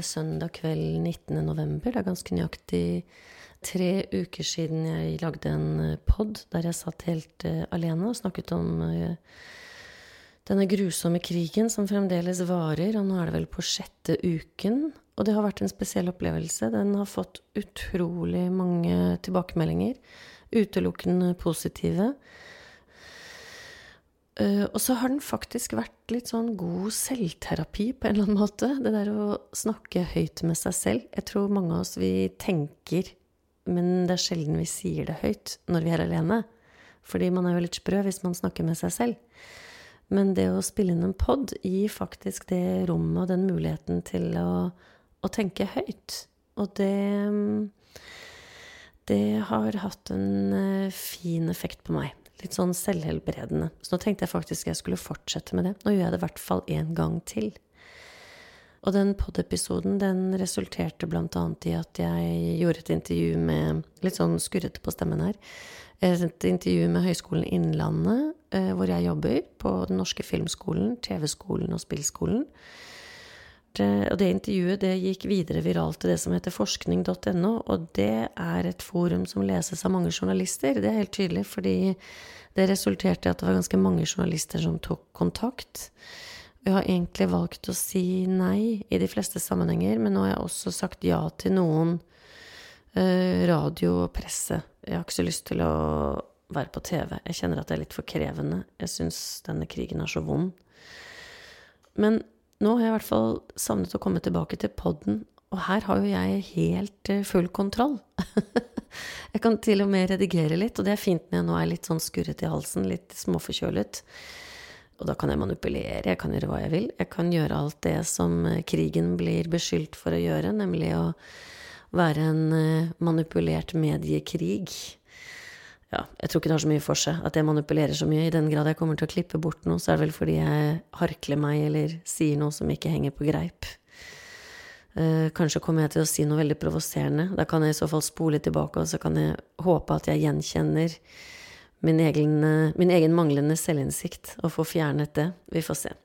det er søndag kveld 19. november. Det er ganske nøyaktig tre uker siden jeg lagde en pod der jeg satt helt uh, alene og snakket om uh, denne grusomme krigen som fremdeles varer, og nå er det vel på sjette uken. Og det har vært en spesiell opplevelse. Den har fått utrolig mange tilbakemeldinger, utelukkende positive. Uh, og så har den faktisk vært litt sånn god selvterapi på en eller annen måte. Det der å snakke høyt med seg selv. Jeg tror mange av oss vi tenker, men det er sjelden vi sier det høyt når vi er alene. Fordi man er jo litt sprø hvis man snakker med seg selv. Men det å spille inn en pod gir faktisk det rommet og den muligheten til å, å tenke høyt. Og det Det har hatt en uh, fin effekt på meg. Litt sånn selvhelbredende. Så nå tenkte jeg faktisk jeg skulle fortsette med det. Nå gjør jeg det i hvert fall én gang til. Og den pod-episoden den resulterte blant annet i at jeg gjorde et intervju med Litt sånn skurrete på stemmen her. Et intervju med Høgskolen Innlandet, eh, hvor jeg jobber, på Den norske filmskolen, TV-skolen og spillskolen. Og det intervjuet det gikk videre viralt til det som heter forskning.no, og det er et forum som leses av mange journalister. Det er helt tydelig, fordi det resulterte i at det var ganske mange journalister som tok kontakt. Jeg har egentlig valgt å si nei i de fleste sammenhenger, men nå har jeg også sagt ja til noen eh, radio og presse. Jeg har ikke så lyst til å være på TV. Jeg kjenner at det er litt for krevende. Jeg syns denne krigen er så vond. Men nå har jeg i hvert fall savnet å komme tilbake til podden, og her har jo jeg helt eh, full kontroll. jeg kan til og med redigere litt, og det er fint når jeg nå er litt sånn skurret i halsen, litt småforkjølet. Og da kan jeg manipulere, jeg kan gjøre hva jeg vil. Jeg kan gjøre alt det som eh, krigen blir beskyldt for å gjøre, nemlig å være en eh, manipulert mediekrig ja, jeg tror ikke det har så mye for seg at jeg manipulerer så mye. I den grad jeg kommer til å klippe bort noe, så er det vel fordi jeg harkler meg eller sier noe som ikke henger på greip. Uh, kanskje kommer jeg til å si noe veldig provoserende. Da kan jeg i så fall spole tilbake, og så kan jeg håpe at jeg gjenkjenner min egen, min egen manglende selvinnsikt, og får fjernet det. Vi får se.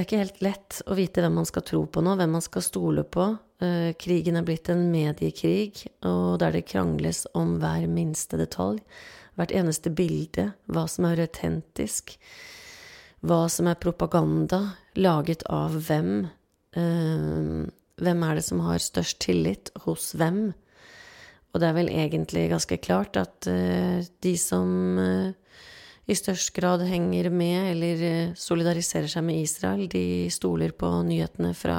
Det er ikke helt lett å vite hvem man skal tro på nå, hvem man skal stole på. Uh, krigen er blitt en mediekrig, og der det krangles om hver minste detalj. Hvert eneste bilde, hva som er autentisk, hva som er propaganda, laget av hvem. Uh, hvem er det som har størst tillit hos hvem? Og det er vel egentlig ganske klart at uh, de som i størst grad henger med eller eh, solidariserer seg med Israel. De stoler på nyhetene fra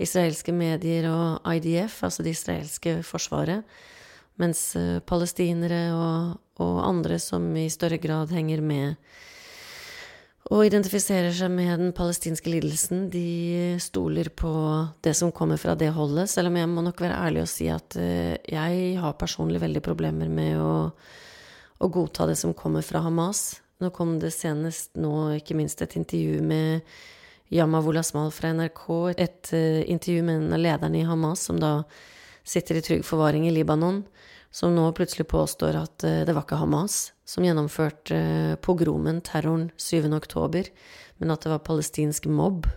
israelske medier og IDF, altså det israelske forsvaret. Mens eh, palestinere og, og andre som i større grad henger med og identifiserer seg med den palestinske lidelsen, de stoler på det som kommer fra det holdet, selv om jeg må nok være ærlig og si at eh, jeg har personlig veldig problemer med å å godta det som kommer fra Hamas. Nå kom det senest nå ikke minst et intervju med Yama Wolasmal fra NRK. Et uh, intervju med en av lederne i Hamas som da sitter i trygg forvaring i Libanon. Som nå plutselig påstår at uh, det var ikke Hamas som gjennomførte uh, pogromen, terroren, 7. oktober, men at det var palestinsk mobb.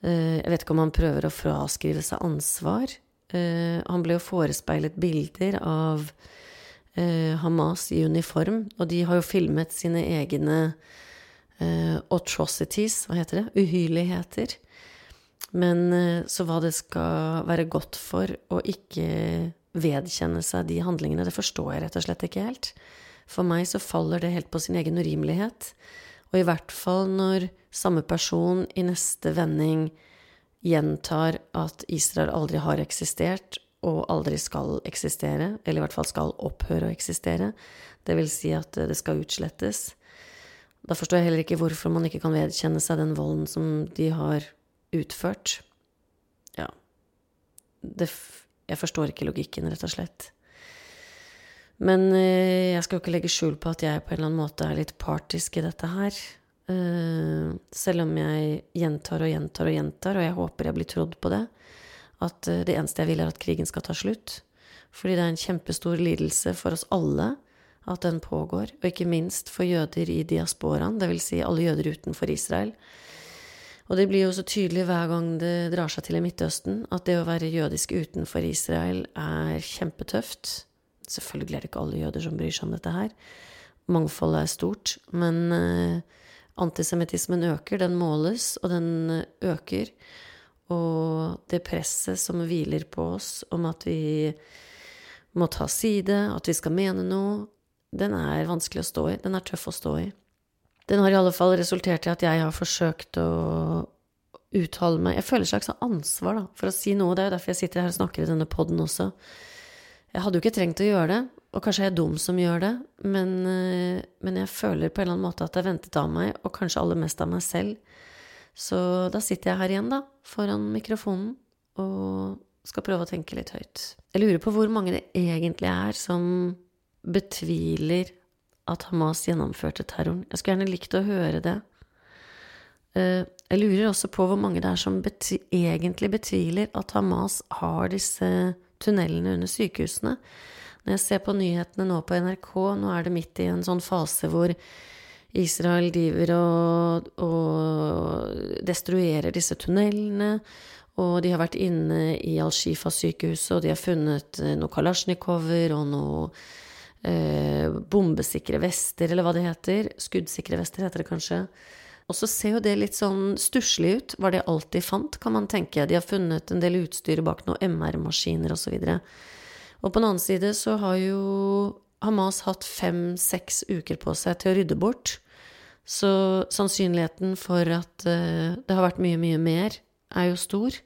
jeg vet ikke om han prøver å fraskrive seg ansvar. han ble jo forespeilet bilder av Hamas i uniform, og de har jo filmet sine egne eh, atrocities, hva heter det, uhyrligheter. Men eh, så hva det skal være godt for å ikke vedkjenne seg de handlingene, det forstår jeg rett og slett ikke helt. For meg så faller det helt på sin egen urimelighet. Og i hvert fall når samme person i neste vending gjentar at Israel aldri har eksistert, og aldri skal eksistere, eller i hvert fall skal opphøre å eksistere. Det vil si at det skal utslettes. Da forstår jeg heller ikke hvorfor man ikke kan vedkjenne seg den volden som de har utført. Ja det, Jeg forstår ikke logikken, rett og slett. Men eh, jeg skal jo ikke legge skjul på at jeg på en eller annen måte er litt partisk i dette her. Eh, selv om jeg gjentar og gjentar og gjentar, og jeg håper jeg blir trodd på det at eh, det eneste jeg vil, er at krigen skal ta slutt. Fordi det er en kjempestor lidelse for oss alle at den pågår, og ikke minst for jøder i diasporaen, dvs. Si alle jøder utenfor Israel. Og det blir jo så tydelig hver gang det drar seg til i Midtøsten, at det å være jødisk utenfor Israel er kjempetøft. Selvfølgelig er det ikke alle jøder som bryr seg om dette her. Mangfoldet er stort. Men eh, antisemittismen øker, den måles, og den eh, øker. Og det presset som hviler på oss om at vi må ta side, at vi skal mene noe, den er vanskelig å stå i. Den er tøff å stå i. Den har i alle fall resultert i at jeg har forsøkt å uttale meg Jeg føler slags ansvar da, for å si noe. Det er jo derfor jeg sitter her og snakker i denne poden også. Jeg hadde jo ikke trengt å gjøre det, og kanskje jeg er dum som gjør det, men, eh, men jeg føler på en eller annen måte at det er ventet av meg, og kanskje aller mest av meg selv. Så da sitter jeg her igjen, da, foran mikrofonen, og skal prøve å tenke litt høyt. Jeg lurer på hvor mange det egentlig er som betviler at Hamas gjennomførte terroren. Jeg skulle gjerne likt å høre det. Eh, jeg lurer også på hvor mange det er som betvi egentlig betviler at Hamas har disse tunnelene under sykehusene. Når jeg ser på nyhetene nå på NRK, nå er det midt i en sånn fase hvor Israel driver og, og destruerer disse tunnelene. Og de har vært inne i Al-Shifa-sykehuset, og de har funnet noen kalasjnikover og noen eh, bombesikre vester, eller hva det heter. Skuddsikre vester, heter det kanskje. Og så ser jo det litt sånn stusslig ut. Var det alt de fant, kan man tenke. De har funnet en del utstyr bak noen MR-maskiner osv. Og, så og på den annen side så har jo Hamas hatt fem-seks uker på seg til å rydde bort. Så sannsynligheten for at uh, det har vært mye, mye mer, er jo stor.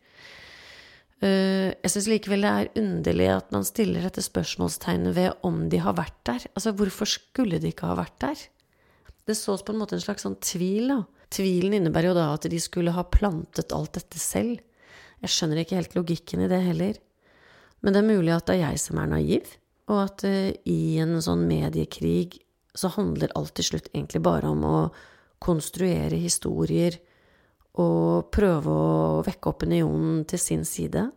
Uh, jeg syns likevel det er underlig at man stiller dette spørsmålstegnet ved om de har vært der. Altså, hvorfor skulle de ikke ha vært der? Det sås på en måte en slags sånn tvil, da. Tvilen innebærer jo da at de skulle ha plantet alt dette selv. Jeg skjønner ikke helt logikken i det heller. Men det er mulig at det er jeg som er naiv, og at uh, i en sånn mediekrig så handler alt til slutt egentlig bare om å konstruere historier og prøve å vekke opinionen til sin side.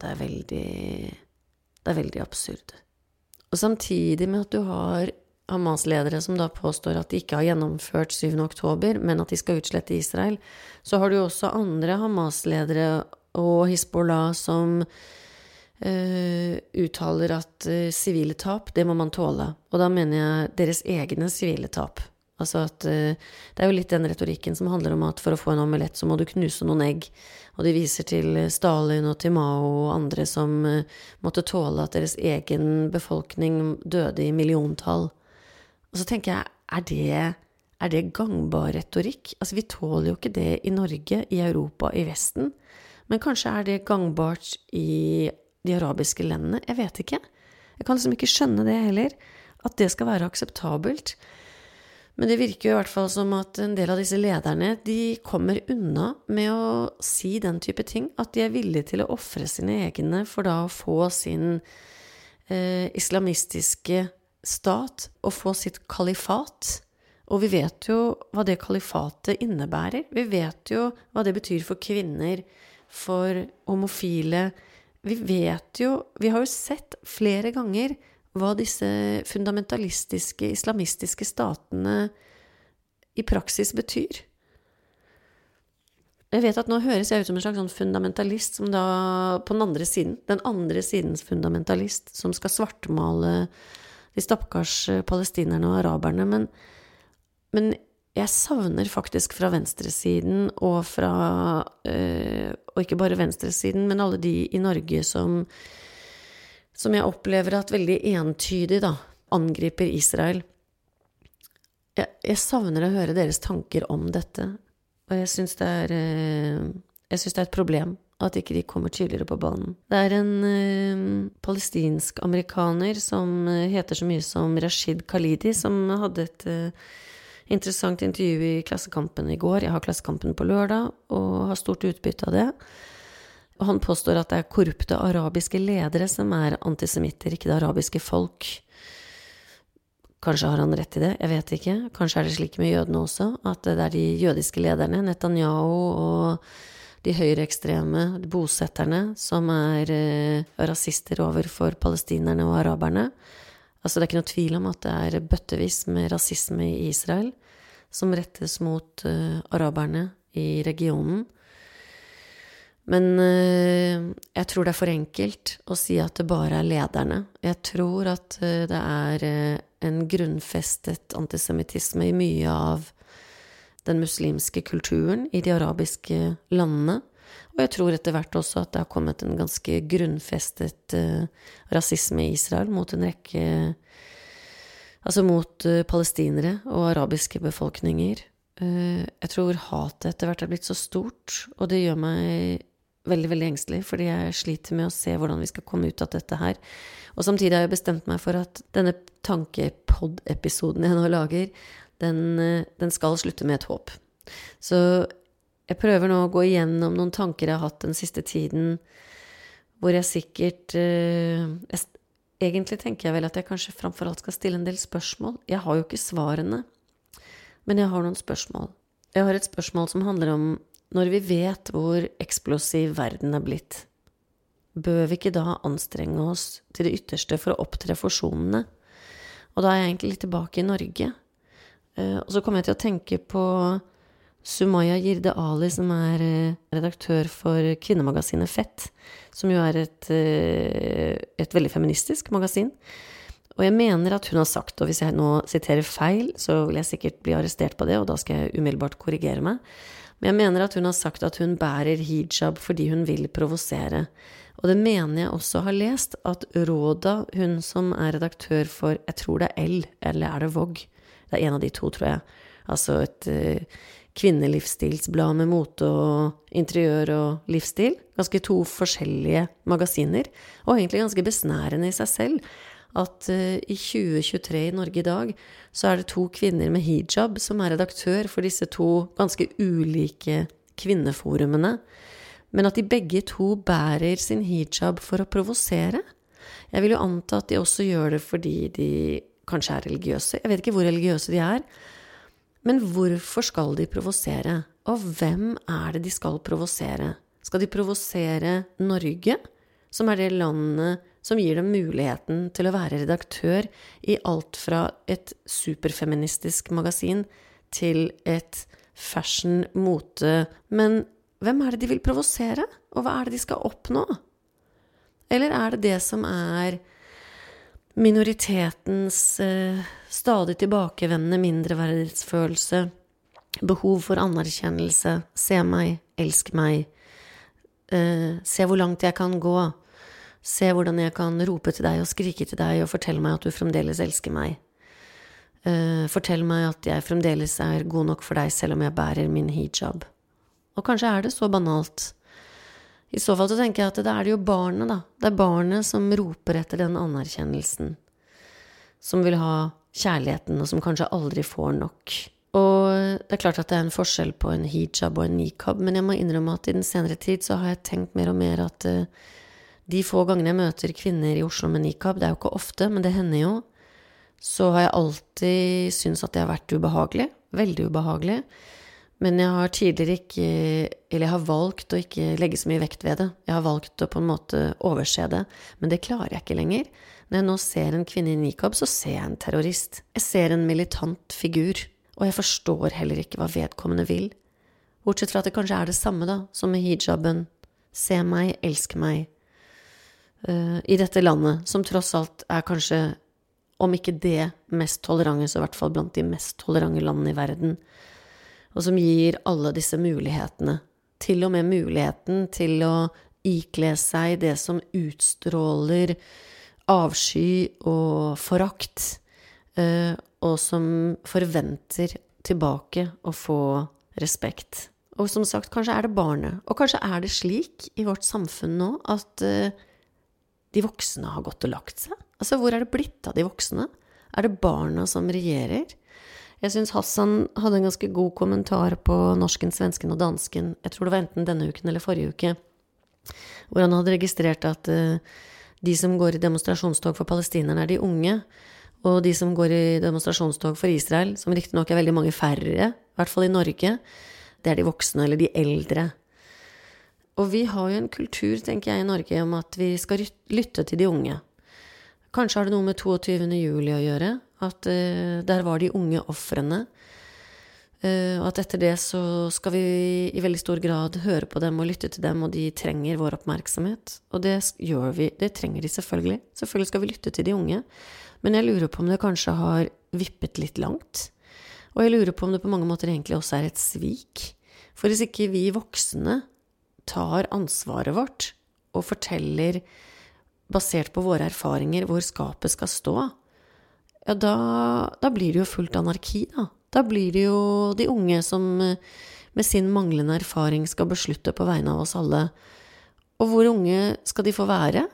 Det er veldig Det er veldig absurd. Og samtidig med at du har Hamas-ledere som da påstår at de ikke har gjennomført 7. oktober, men at de skal utslette Israel, så har du også andre Hamas-ledere og Hizbollah som uh, uttaler at uh, sivile tap, det må man tåle. Og da mener jeg deres egne sivile tap. Altså at uh, Det er jo litt den retorikken som handler om at for å få en omelett, så må du knuse noen egg. Og de viser til Stalin og til Mao og andre som måtte tåle at deres egen befolkning døde i milliontall. Og så tenker jeg, er det, er det gangbar retorikk? Altså, vi tåler jo ikke det i Norge, i Europa, i Vesten. Men kanskje er det gangbart i de arabiske landene? Jeg vet ikke. Jeg kan liksom ikke skjønne det heller. At det skal være akseptabelt. Men det virker jo i hvert fall som at en del av disse lederne de kommer unna med å si den type ting. At de er villige til å ofre sine egne for da å få sin eh, islamistiske stat, og få sitt kalifat. Og vi vet jo hva det kalifatet innebærer. Vi vet jo hva det betyr for kvinner, for homofile. Vi vet jo Vi har jo sett flere ganger hva disse fundamentalistiske, islamistiske statene i praksis betyr. Jeg vet at nå høres jeg ut som en slags sånn fundamentalist som da på den andre siden, den andre sidens fundamentalist, som skal svartmale de stakkars palestinerne og araberne, men, men jeg savner faktisk fra venstresiden og fra øh, Og ikke bare venstresiden, men alle de i Norge som som jeg opplever at veldig entydig da, angriper Israel. Jeg, jeg, savner å høre deres tanker om dette, og jeg syns det eh, det er et problem at ikke de kommer tydeligere på banen. Det er en uh, palestinsk amerikaner som heter så mye som Rashid Khalidi, som hadde et uh, interessant intervju i Klassekampen i går. Jeg har Klassekampen på lørdag og har stort utbytte av det. Og han påstår at det er korrupte arabiske ledere som er antisemitter, ikke det arabiske folk. Kanskje har han rett i det, jeg vet ikke. Kanskje er det slik med jødene også, at det er de jødiske lederne, Netanyahu og de høyreekstreme bosetterne, som er eh, rasister overfor palestinerne og araberne. Altså, det er ikke noe tvil om at det er bøttevis med rasisme i Israel. som rettes mot uh, araberne i regionen. Men uh, jeg tror det er for enkelt å si at det bare er lederne. Jeg tror at uh, det er en grunnfestet antisemittisme i mye av den muslimske kulturen i de arabiske landene. Og jeg tror etter hvert også at det har kommet en ganske grunnfestet uh, rasisme i Israel mot en rekke Altså mot uh, palestinere og arabiske befolkninger. Uh, jeg tror hatet etter hvert er blitt så stort, og det gjør meg veldig, veldig engstelig, fordi jeg sliter med å se hvordan vi skal komme ut av dette her. Og samtidig har jeg bestemt meg for at denne tankepod-episoden jeg nå lager, den, den skal slutte med et håp. Så jeg prøver nå å gå igjennom noen tanker jeg har hatt den siste tiden, hvor jeg sikkert uh, jeg, Egentlig tenker jeg vel at jeg kanskje framfor alt skal stille en del spørsmål. Jeg har jo ikke svarene, men jeg har noen spørsmål. Jeg har et spørsmål som handler om når vi vet hvor eksplosiv verden er blitt, bør vi ikke da anstrenge oss til det ytterste for å opptre forsonende? Og da er jeg egentlig litt tilbake i Norge. Uh, og så kommer jeg til å tenke på Sumaya Jirde Ali, som er eh, redaktør for kvinnemagasinet Fett, som jo er et, eh, et, veldig feministisk magasin. Og jeg mener at hun har sagt, og hvis jeg nå siterer feil, så vil jeg sikkert bli arrestert på det, og da skal jeg umiddelbart korrigere meg, men jeg mener at hun har sagt at hun bærer hijab fordi hun vil provosere. Og det mener jeg også har lest, at Råda, hun som er redaktør for, jeg tror det er L, eller er det Vogue? Det er en av de to, tror jeg. Altså et uh, kvinnelivsstilsblad med mote og interiør og livsstil. Ganske to forskjellige magasiner, og egentlig ganske besnærende i seg selv. At uh, i 2023 i Norge i dag så er det to kvinner med hijab som er redaktør for disse to ganske ulike kvinneforumene. Men at de begge to bærer sin hijab for å provosere. Jeg vil jo anta at de også gjør det fordi de kanskje er religiøse. Jeg vet ikke hvor religiøse de er. Men hvorfor skal de provosere? Og hvem er det de skal provosere? Skal de provosere Norge, som er det landet som gir dem muligheten til å være redaktør i alt fra et superfeministisk magasin til et fashion, mote Men hvem er det de vil provosere, og hva er det de skal oppnå? Eller er det det som er minoritetens eh, stadig tilbakevendende mindreverdighetsfølelse, behov for anerkjennelse, se meg, elsk meg, eh, se hvor langt jeg kan gå, se hvordan jeg kan rope til deg og skrike til deg og fortelle meg at du fremdeles elsker meg. Eh, fortell meg at jeg fremdeles er god nok for deg selv om jeg bærer min hijab. Og kanskje er det så banalt i så fall så tenker jeg at det er det jo barnet, da. Det er barnet som roper etter den anerkjennelsen. Som vil ha kjærligheten, og som kanskje aldri får nok. Og det er klart at det er en forskjell på en hijab og en nikab, men jeg må innrømme at i den senere tid så har jeg tenkt mer og mer at uh, de få gangene jeg møter kvinner i Oslo med nikab, det er jo ikke ofte, men det hender jo, så har jeg alltid syntes at det har vært ubehagelig. Veldig ubehagelig. Men jeg har tidligere ikke Eller jeg har valgt å ikke legge så mye vekt ved det. Jeg har valgt å på en måte overse det. Men det klarer jeg ikke lenger. Når jeg nå ser en kvinne i nikab, så ser jeg en terrorist. Jeg ser en militant figur. Og jeg forstår heller ikke hva vedkommende vil. Bortsett fra at det kanskje er det samme, da, som med hijaben. Se meg, elsk meg. Uh, I dette landet, som tross alt er kanskje, om ikke det mest tolerante, så i hvert fall blant de mest tolerante landene i verden og som gir alle disse mulighetene. Til og med muligheten til å ikle seg det som utstråler avsky og forakt, eh, og som forventer tilbake å få respekt. Og som sagt, kanskje er det barnet. Og kanskje er det slik i vårt samfunn nå at eh, de voksne har gått og lagt seg? Altså, hvor er det blitt av de voksne? Er det barna som regjerer? Jeg syns Hassan hadde en ganske god kommentar på norsken, svensken og dansken, jeg tror det var enten denne uken eller forrige uke, hvor han hadde registrert at uh, de som går i demonstrasjonstog for palestinerne, er de unge. Og de som går i demonstrasjonstog for Israel, som riktignok er veldig mange færre, i hvert fall i Norge, det er de voksne eller de eldre. Og vi har jo en kultur, tenker jeg, i Norge om at vi skal lytte til de unge. Kanskje har det noe med 22. juli å gjøre, at uh, der var de unge ofrene. Uh, og at etter det så skal vi i veldig stor grad høre på dem og lytte til dem, og de trenger vår oppmerksomhet. Og det gjør vi, det trenger de selvfølgelig. Selvfølgelig skal vi lytte til de unge. Men jeg lurer på om det kanskje har vippet litt langt. Og jeg lurer på om det på mange måter egentlig også er et svik. For hvis ikke vi voksne tar ansvaret vårt og forteller, basert på våre erfaringer, hvor skapet skal stå, ja, da, da blir det jo fullt anarki, da. Da blir det jo de unge som eh, med sin manglende erfaring skal beslutte på vegne av oss alle. Og hvor unge skal de få være?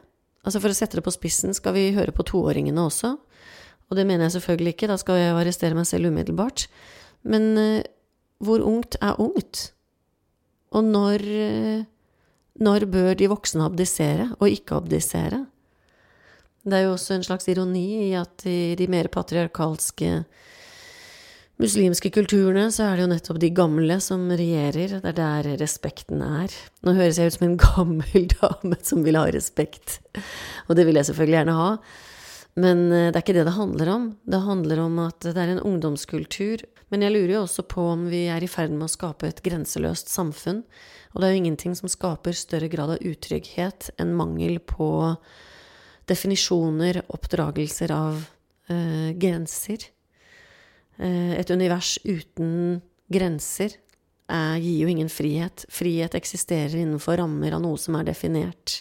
Altså For å sette det på spissen, skal vi høre på toåringene også? Og det mener jeg selvfølgelig ikke, da skal jeg arrestere meg selv umiddelbart. Men uh, hvor ungt er ungt? Og når, uh, når bør de voksne abdisere, og ikke abdisere? Det er jo også en slags ironi i at i de mer patriarkalske muslimske kulturene så er det jo nettopp de gamle som regjerer. Det er der respekten er. Nå høres jeg ut som en gammel dame som vil ha respekt, og det vil jeg selvfølgelig gjerne ha. Men eh, det er ikke det det handler om. Det handler om at det er en ungdomskultur. Men jeg lurer jo også på om vi er i ferd med å skape et grenseløst samfunn. Og det er jo ingenting som skaper større grad av utrygghet enn mangel på definisjoner, oppdragelser av øh, grenser. Eh, et univers uten grenser er, gir jo ingen frihet. Frihet eksisterer innenfor rammer av noe som er definert.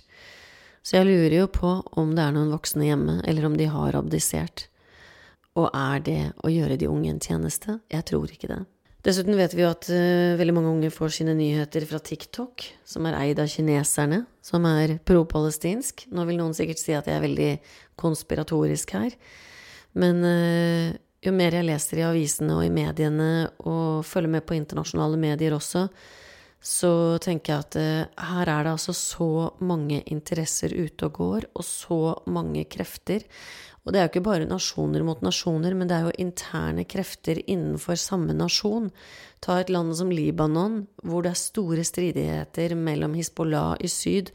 Så jeg lurer jo på om det er noen voksne hjemme, eller om de har abdisert. Og er det å gjøre de unge en tjeneste? Jeg tror ikke det. Dessuten vet vi jo at uh, veldig mange unge får sine nyheter fra TikTok, som er eid av kineserne, som er pro-palestinsk. Nå vil noen sikkert si at jeg er veldig konspiratorisk her, men uh, jo mer jeg leser i avisene og i mediene, og følger med på internasjonale medier også, så tenker jeg at uh, her er det altså så mange interesser ute og går, og så mange krefter. Og det er jo ikke bare nasjoner mot nasjoner, men det er jo interne krefter innenfor samme nasjon. Ta et land som Libanon, hvor det er store stridigheter mellom Hizbollah i syd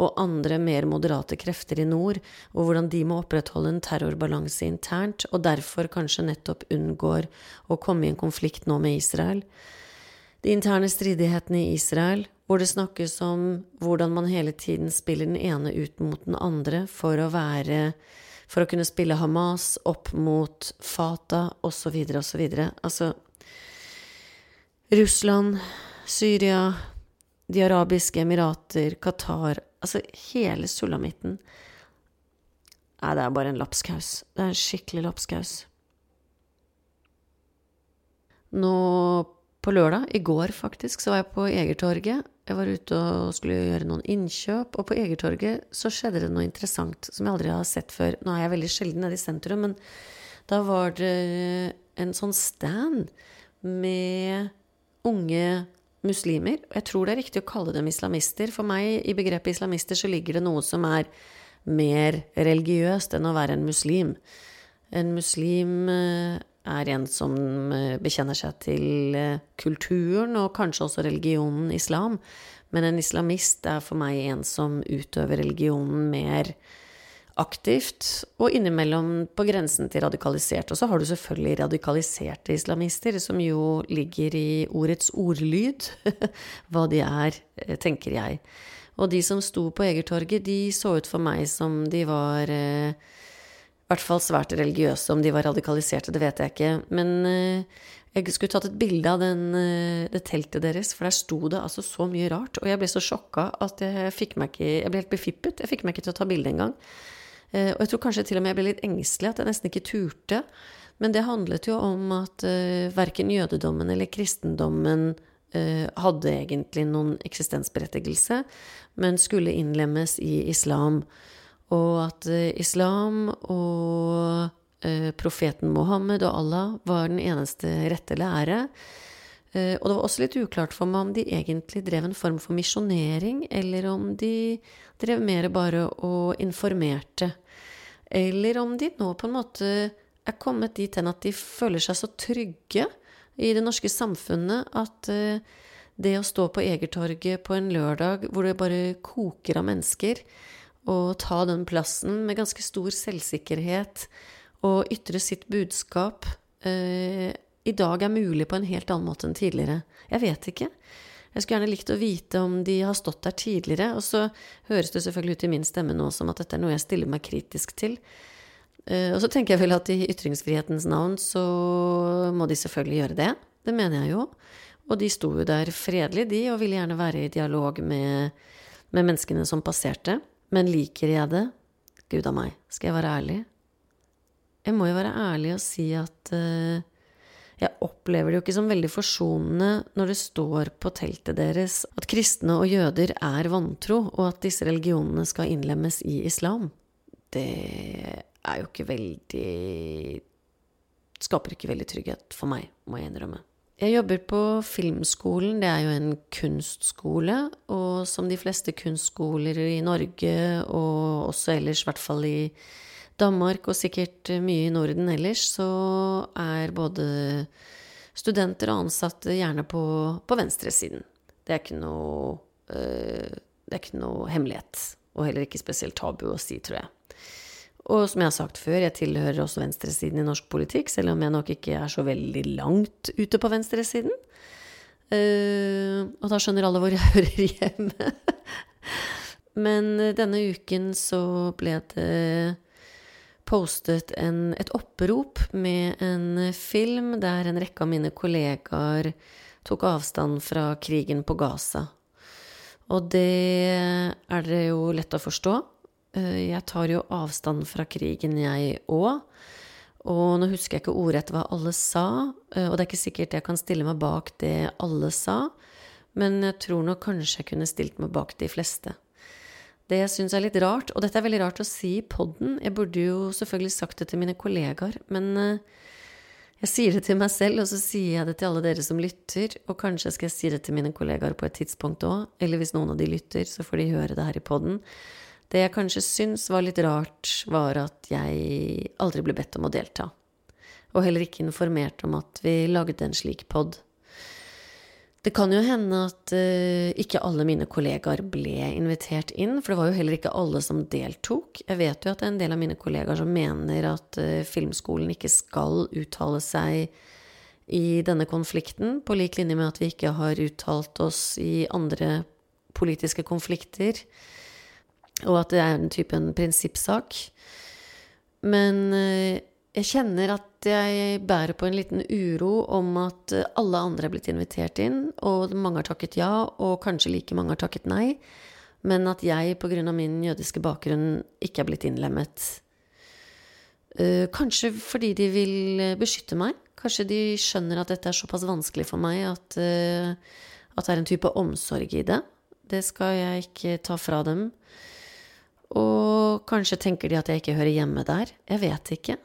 og andre mer moderate krefter i nord, og hvordan de må opprettholde en terrorbalanse internt, og derfor kanskje nettopp unngår å komme i en konflikt nå med Israel. De interne stridighetene i Israel, hvor det snakkes om hvordan man hele tiden spiller den ene ut mot den andre for å være For å kunne spille Hamas opp mot Fatah, osv., osv. Altså Russland, Syria, De arabiske emirater, Qatar Altså, hele sulamitten Nei, det er bare en lapskaus. Det er en skikkelig lapskaus. Nå på lørdag, i går faktisk, så var jeg på Egertorget. Jeg var ute og skulle gjøre noen innkjøp, og på Egertorget så skjedde det noe interessant som jeg aldri har sett før. Nå er jeg veldig sjelden nede i sentrum, men da var det en sånn stand med unge muslimer. Jeg tror det er riktig å kalle dem islamister. For meg, i begrepet islamister, så ligger det noe som er mer religiøst enn å være en muslim. En muslim eh, er en som eh, bekjenner seg til eh, kulturen og kanskje også religionen islam. Men en islamist er for meg en som utøver religionen mer aktivt, og innimellom på grensen til radikalisert. Og så har du selvfølgelig radikaliserte islamister, som jo ligger i ordets ordlyd, hva de er, eh, tenker jeg. Og de som sto på Egertorget, de så ut for meg som de var eh, i hvert fall svært religiøse. Om de var radikaliserte, det vet jeg ikke. Men eh, jeg skulle tatt et bilde av den, eh, det teltet deres, for der sto det altså så mye rart. Og jeg ble så sjokka at jeg fikk meg ikke Jeg ble helt befippet. Jeg fikk meg ikke til å ta bilde engang. Eh, og jeg tror kanskje til og med jeg ble litt engstelig, at jeg nesten ikke turte. Men det handlet jo om at uh, verken jødedommen eller kristendommen uh, hadde egentlig noen eksistensberettigelse, men skulle innlemmes i islam. Og at uh, islam og uh, profeten Mohammed og Allah var den eneste rette lære. Og det var også litt uklart for meg om de egentlig drev en form for misjonering, eller om de drev mer bare og informerte eller om de nå på en måte er kommet dit hen at de føler seg så trygge i det norske samfunnet at uh, det å stå på Egertorget på en lørdag hvor det bare koker av mennesker, og ta den plassen med ganske stor selvsikkerhet og ytre sitt budskap, uh, i dag er mulig på en helt annen måte enn tidligere. Jeg vet ikke. Jeg skulle gjerne likt å vite om de har stått der tidligere. Og så høres det selvfølgelig ut i min stemme nå som at dette er noe jeg stiller meg kritisk til. Uh, og så tenker jeg vel at i ytringsfrihetens navn så må de selvfølgelig gjøre det. Det mener jeg jo. Og de sto jo der fredelig, de, og ville gjerne være i dialog med, med menneskene som passerte. Men liker jeg det? Gud a meg, skal jeg være ærlig? Jeg må jo være ærlig og si at uh, jeg opplever det jo ikke som veldig forsonende når det står på teltet deres at kristne og jøder er vantro, og at disse religionene skal innlemmes i islam. Det er jo ikke veldig Skaper ikke veldig trygghet for meg, må jeg innrømme. Jeg jobber på Filmskolen, det er jo en kunstskole, og som de fleste kunstskoler i Norge, og også ellers, i hvert fall i Danmark og sikkert mye i Norden ellers, så er både studenter og ansatte gjerne på, på venstresiden. Det er ikke noe øh, Det er ikke noe hemmelighet, og heller ikke spesielt tabu å si, tror jeg. Og som jeg har sagt før, jeg tilhører også venstresiden i norsk politikk, selv om jeg nok ikke er så veldig langt ute på venstresiden. Uh, og da skjønner alle hvor jeg hører hjemme. Men denne uken så ble det postet en, et opprop med en film der en rekke av mine kollegaer tok avstand fra krigen på Gaza. Og det er det jo lett å forstå. Eh, jeg tar jo avstand fra krigen, jeg òg. Og nå husker jeg ikke ordrett hva alle sa, eh, og det er ikke sikkert jeg kan stille meg bak det alle sa, men jeg tror nok kanskje jeg kunne stilt meg bak de fleste. Det jeg syns er litt rart, og dette er veldig rart å si i poden, jeg burde jo selvfølgelig sagt det til mine kollegaer, men uh, jeg sier det til meg selv, og så sier jeg det til alle dere som lytter, og kanskje skal jeg si det til mine kollegaer på et tidspunkt òg, eller hvis noen av de lytter, så får de høre det her i poden. Det jeg kanskje syns var litt rart, var at jeg aldri ble bedt om å delta, og heller ikke informert om at vi lagde en slik pod. Det kan jo hende at uh, ikke alle mine kollegaer ble invitert inn, for det var jo heller ikke alle som deltok. Jeg vet jo at det er en del av mine kollegaer som mener at uh, filmskolen ikke skal uttale seg i denne konflikten, på lik linje med at vi ikke har uttalt oss i andre politiske konflikter, og at det er en typen en prinsippsak. Men uh, jeg kjenner at jeg bærer på en liten uro om at alle andre er blitt invitert inn, og mange har takket ja, og kanskje like mange har takket nei, men at jeg av min jødiske bakgrunn ikke er blitt innlemmet. Eh, kanskje fordi de vil beskytte meg. Kanskje de skjønner at dette er såpass vanskelig for meg at, eh, at det er en type omsorg i det. Det skal jeg ikke ta fra dem. Og kanskje tenker de at jeg ikke hører hjemme der. Jeg vet ikke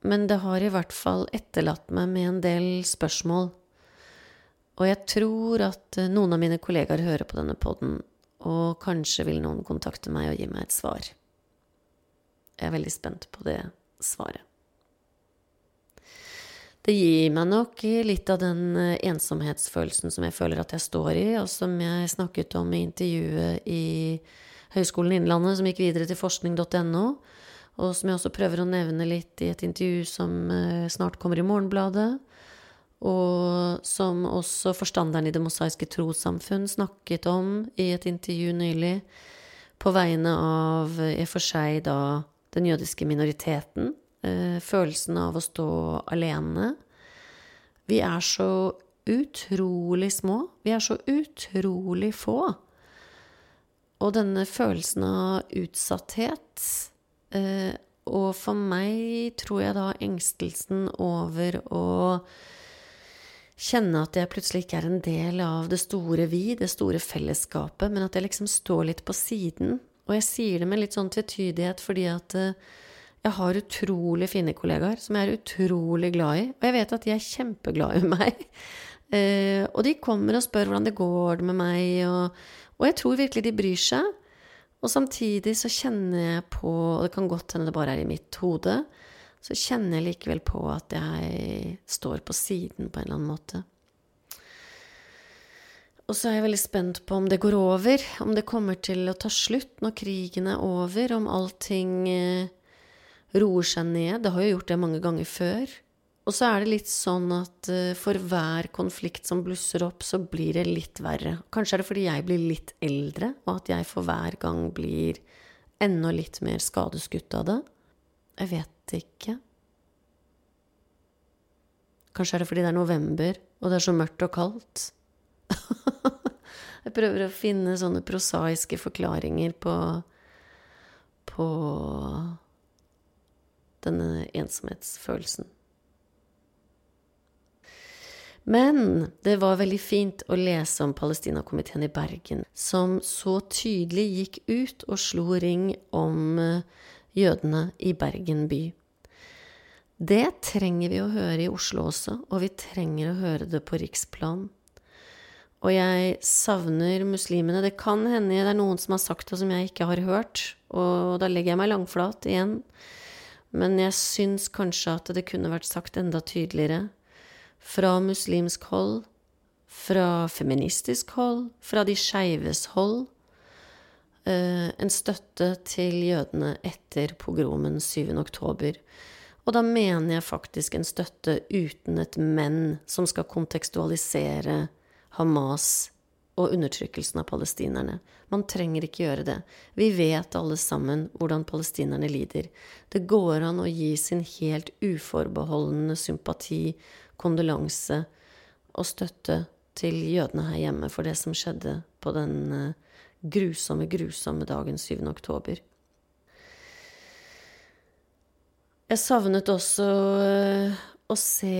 men det har i hvert fall etterlatt meg med en del spørsmål. Og jeg tror at eh, noen av mine kollegaer hører på denne poden, og kanskje vil noen kontakte meg og gi meg et svar. Jeg er veldig spent på det svaret. Det gir meg nok litt av den eh, ensomhetsfølelsen som jeg føler at jeg står i, og som jeg snakket om i intervjuet i Høgskolen Innlandet, som gikk videre til forskning.no og som jeg også prøver å nevne litt i et intervju som eh, snart kommer i Morgenbladet, og som også forstanderen i Det mosaiske trossamfunn snakket om i et intervju nylig, på vegne av i og for seg da den jødiske minoriteten. Eh, følelsen av å stå alene. Vi er så utrolig små. Vi er så utrolig få. Og denne følelsen av utsatthet Eh, og for meg tror jeg da engstelsen over å kjenne at jeg plutselig ikke er en del av det store vi, det store fellesskapet, men at jeg liksom står litt på siden. Og jeg sier det med litt sånn tvetydighet fordi at eh, jeg har utrolig fine kollegaer som jeg er utrolig glad i, og jeg vet at de er kjempeglade i meg. Eh, og de kommer og spør hvordan det går med meg, og, og jeg tror virkelig de bryr seg. Og samtidig så kjenner jeg på, og det kan godt hende det bare er i mitt hode, så kjenner jeg likevel på at jeg står på siden på en eller annen måte. Og så er jeg veldig spent på om det går over, om det kommer til å ta slutt når krigen er over, om allting eh, roer seg ned. Det har jo gjort det mange ganger før. Og så er det litt sånn at uh, for hver konflikt som blusser opp, så blir det litt verre. Kanskje er det fordi jeg blir litt eldre, og at jeg for hver gang blir enda litt mer skadeskutt av det. Jeg vet ikke. Kanskje er det fordi det er november, og det er så mørkt og kaldt. jeg prøver å finne sånne prosaiske forklaringer på på denne ensomhetsfølelsen. Men det var veldig fint å lese om Palestinakomiteen i Bergen, som så tydelig gikk ut og slo ring om eh, jødene i Bergen by. Det trenger vi å høre i Oslo også, og vi trenger å høre det på riksplan. Og jeg savner muslimene. Det kan hende det er noen som har sagt det som jeg ikke har hørt, og da legger jeg meg langflat igjen. Men jeg syns kanskje at det kunne vært sagt enda tydeligere fra muslimsk hold, fra feministisk hold, fra de skeives hold, eh, en støtte til jødene etter pogromen 7. oktober. Og da mener jeg faktisk en støtte uten et men som skal kontekstualisere Hamas og undertrykkelsen av palestinerne. Man trenger ikke gjøre det. Vi vet alle sammen hvordan palestinerne lider. Det går an å gi sin helt uforbeholdne sympati kondolanse og støtte til jødene her hjemme for det som skjedde på den eh, grusomme, grusomme dagen 7. oktober. Jeg savnet også eh, å se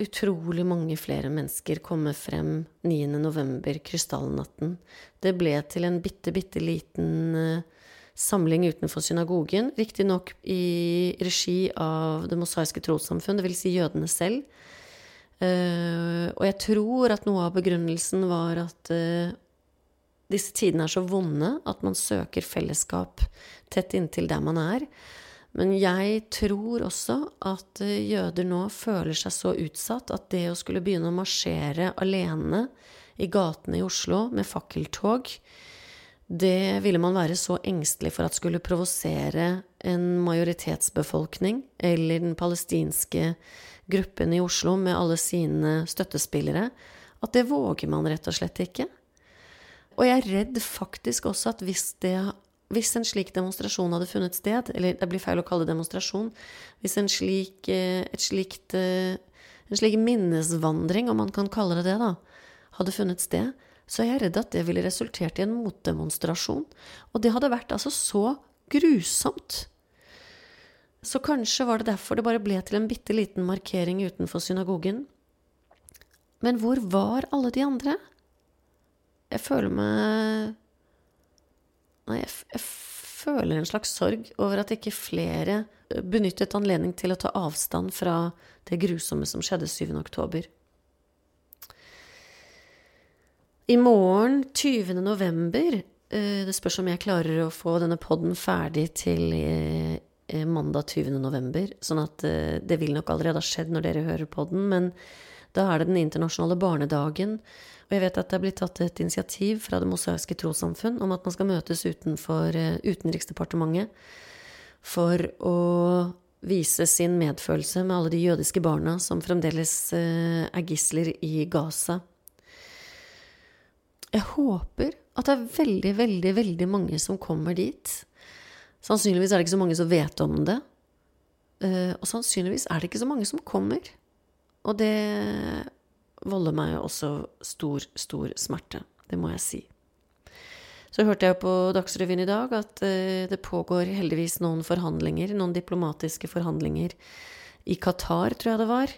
utrolig mange flere mennesker komme frem 9. november, krystallnatten. Det ble til en bitte, bitte liten uh, samling utenfor synagogen, riktignok i regi av Det mosaiske trossamfunn, dvs. Si jødene selv. Uh, og jeg tror at noe av begrunnelsen var at uh, disse tidene er så vonde at man søker fellesskap tett inntil der man er. Men jeg tror også at uh, jøder nå føler seg så utsatt at det å skulle begynne å marsjere alene i gatene i Oslo med fakkeltog, det ville man være så engstelig for at skulle provosere en majoritetsbefolkning eller den palestinske gruppen i Oslo med alle sine støttespillere, at det våger man rett og slett ikke. Og jeg er redd faktisk også at hvis, det, hvis en slik demonstrasjon hadde funnet sted, eller det blir feil å kalle det demonstrasjon, hvis en slik, eh, slikt, eh, en slik minnesvandring, om man kan kalle det det, da, hadde funnet sted, så er jeg redd at det ville resultert i en motdemonstrasjon. Og det hadde vært altså så grusomt så kanskje var det derfor det bare ble til en bitte liten markering utenfor synagogen. Men hvor var alle de andre? Jeg føler meg Nei, jeg, jeg føler en slags sorg over at ikke flere eh, benyttet anledning til å ta avstand fra det grusomme som skjedde 7. oktober. I morgen, 20. november eh, Det spørs om jeg klarer å få denne poden ferdig til eh, mandag 20. november. Sånn at eh, det vil nok allerede ha skjedd når dere hører på den. Men da er det den internasjonale barnedagen. Og jeg vet at det er blitt tatt et initiativ fra Det mosaiske trossamfunn om at man skal møtes utenfor eh, Utenriksdepartementet for å vise sin medfølelse med alle de jødiske barna som fremdeles er gisler i Gaza. Jeg håper at det er veldig, veldig, veldig mange som kommer dit. Sannsynligvis er det ikke så mange som vet om det. Uh, og sannsynligvis er det ikke så mange som kommer. Og det volder meg også stor, stor smerte. Det må jeg si. Så hørte jeg på Dagsrevyen i dag at uh, det pågår heldigvis noen forhandlinger, noen diplomatiske forhandlinger i Qatar, tror jeg det var,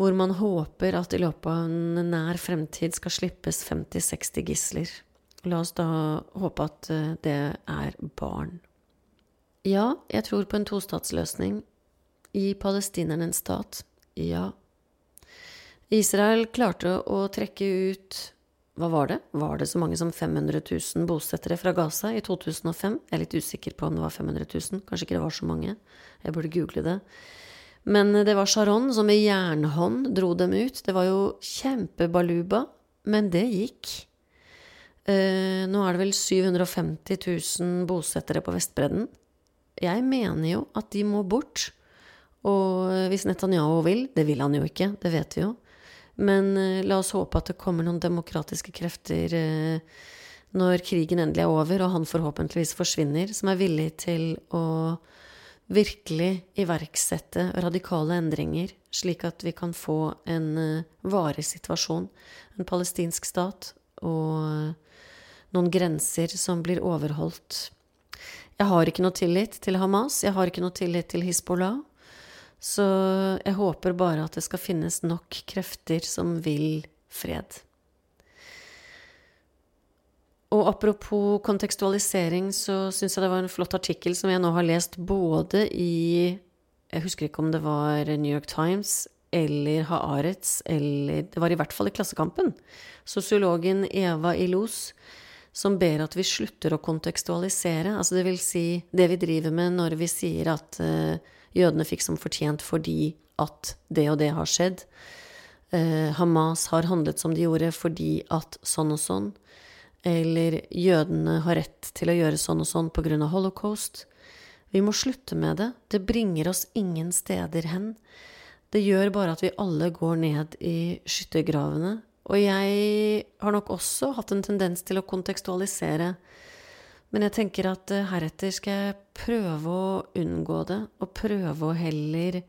hvor man håper at i løpet av en nær fremtid skal slippes 50-60 gisler. La oss da håpe at uh, det er barn. Ja, jeg tror på en tostatsløsning. I palestinerne en stat. Ja. Israel klarte å trekke ut Hva var det? Var det så mange som 500 000 bosettere fra Gaza i 2005? Jeg er litt usikker på om det var 500 000. Kanskje ikke det var så mange. Jeg burde google det. Men det var Sharon som med jernhånd dro dem ut. Det var jo kjempebaluba, men det gikk. Eh, nå er det vel 750 000 bosettere på Vestbredden. Jeg mener jo at de må bort. Og hvis Netanyahu vil, det vil han jo ikke, det vet vi jo, men eh, la oss håpe at det kommer noen demokratiske krefter eh, når krigen endelig er over, og han forhåpentligvis forsvinner, som er villig til å virkelig iverksette radikale endringer, slik at vi kan få en varig situasjon, en palestinsk stat og noen grenser som blir overholdt. Jeg har ikke noe tillit til Hamas, jeg har ikke noe tillit til Hizbollah. Så jeg håper bare at det skal finnes nok krefter som vil fred. Og apropos kontekstualisering, så syns jeg det var en flott artikkel som jeg nå har lest både i Jeg husker ikke om det var New York Times eller Haaretz, eller Det var i hvert fall i Klassekampen. Sosiologen Eva Ilos som ber at vi slutter å kontekstualisere. Altså det vil si det vi driver med når vi sier at uh, jødene fikk som fortjent fordi at det og det har skjedd. Uh, Hamas har handlet som de gjorde fordi at sånn og sånn. Eller jødene har rett til å gjøre sånn og sånn på grunn av holocaust. Vi må slutte med det. Det bringer oss ingen steder hen. Det gjør bare at vi alle går ned i skyttergravene og jeg har nok også hatt en tendens til å kontekstualisere. Men jeg tenker at eh, heretter skal jeg prøve å unngå det, og prøve å heller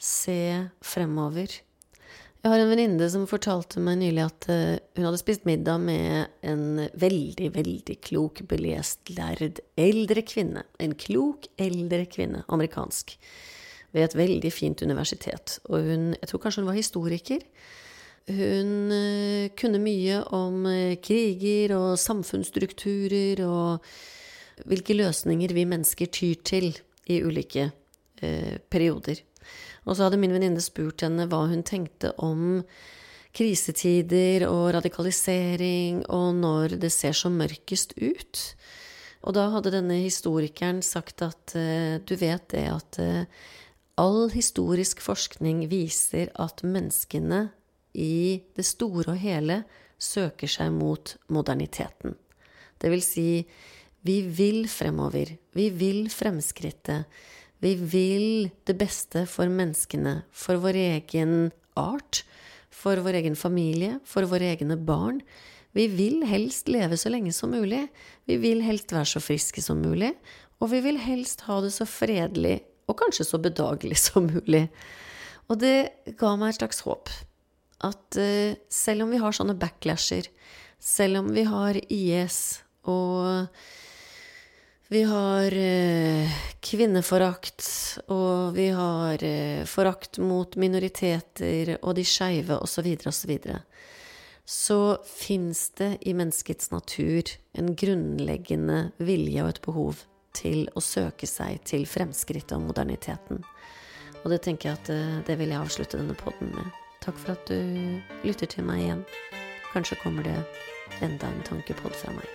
se fremover. Jeg har en venninne som fortalte meg nylig at eh, hun hadde spist middag med en veldig, veldig klok, belest, lærd eldre kvinne. En klok, eldre kvinne, amerikansk, ved et veldig fint universitet. Og hun, jeg tror kanskje hun var historiker. Hun eh, kunne mye om eh, kriger og samfunnsstrukturer og hvilke løsninger vi mennesker tyr til i ulike eh, perioder. Og så hadde min venninne spurt henne hva hun tenkte om krisetider og radikalisering, og når det ser så mørkest ut. Og da hadde denne historikeren sagt at du vet det at all historisk forskning viser at menneskene i det store og hele søker seg mot moderniteten. Det vil si, vi vil fremover. Vi vil fremskrittet. Vi vil det beste for menneskene, for vår egen art, for vår egen familie, for våre egne barn. Vi vil helst leve så lenge som mulig. Vi vil helst være så friske som mulig. Og vi vil helst ha det så fredelig og kanskje så bedagelig som mulig. Og det ga meg et slags håp at uh, selv om vi har sånne backlasher, selv om vi har IS og vi har uh, kvinneforakt, og vi har uh, forakt mot minoriteter og de skeive osv., osv., så, så fins det i menneskets natur en grunnleggende vilje og et behov til å søke seg til fremskrittet og moderniteten. Og det tenker jeg at det vil jeg avslutte denne poden med. Takk for at du lytter til meg igjen. Kanskje kommer det enda en tankepod fra meg.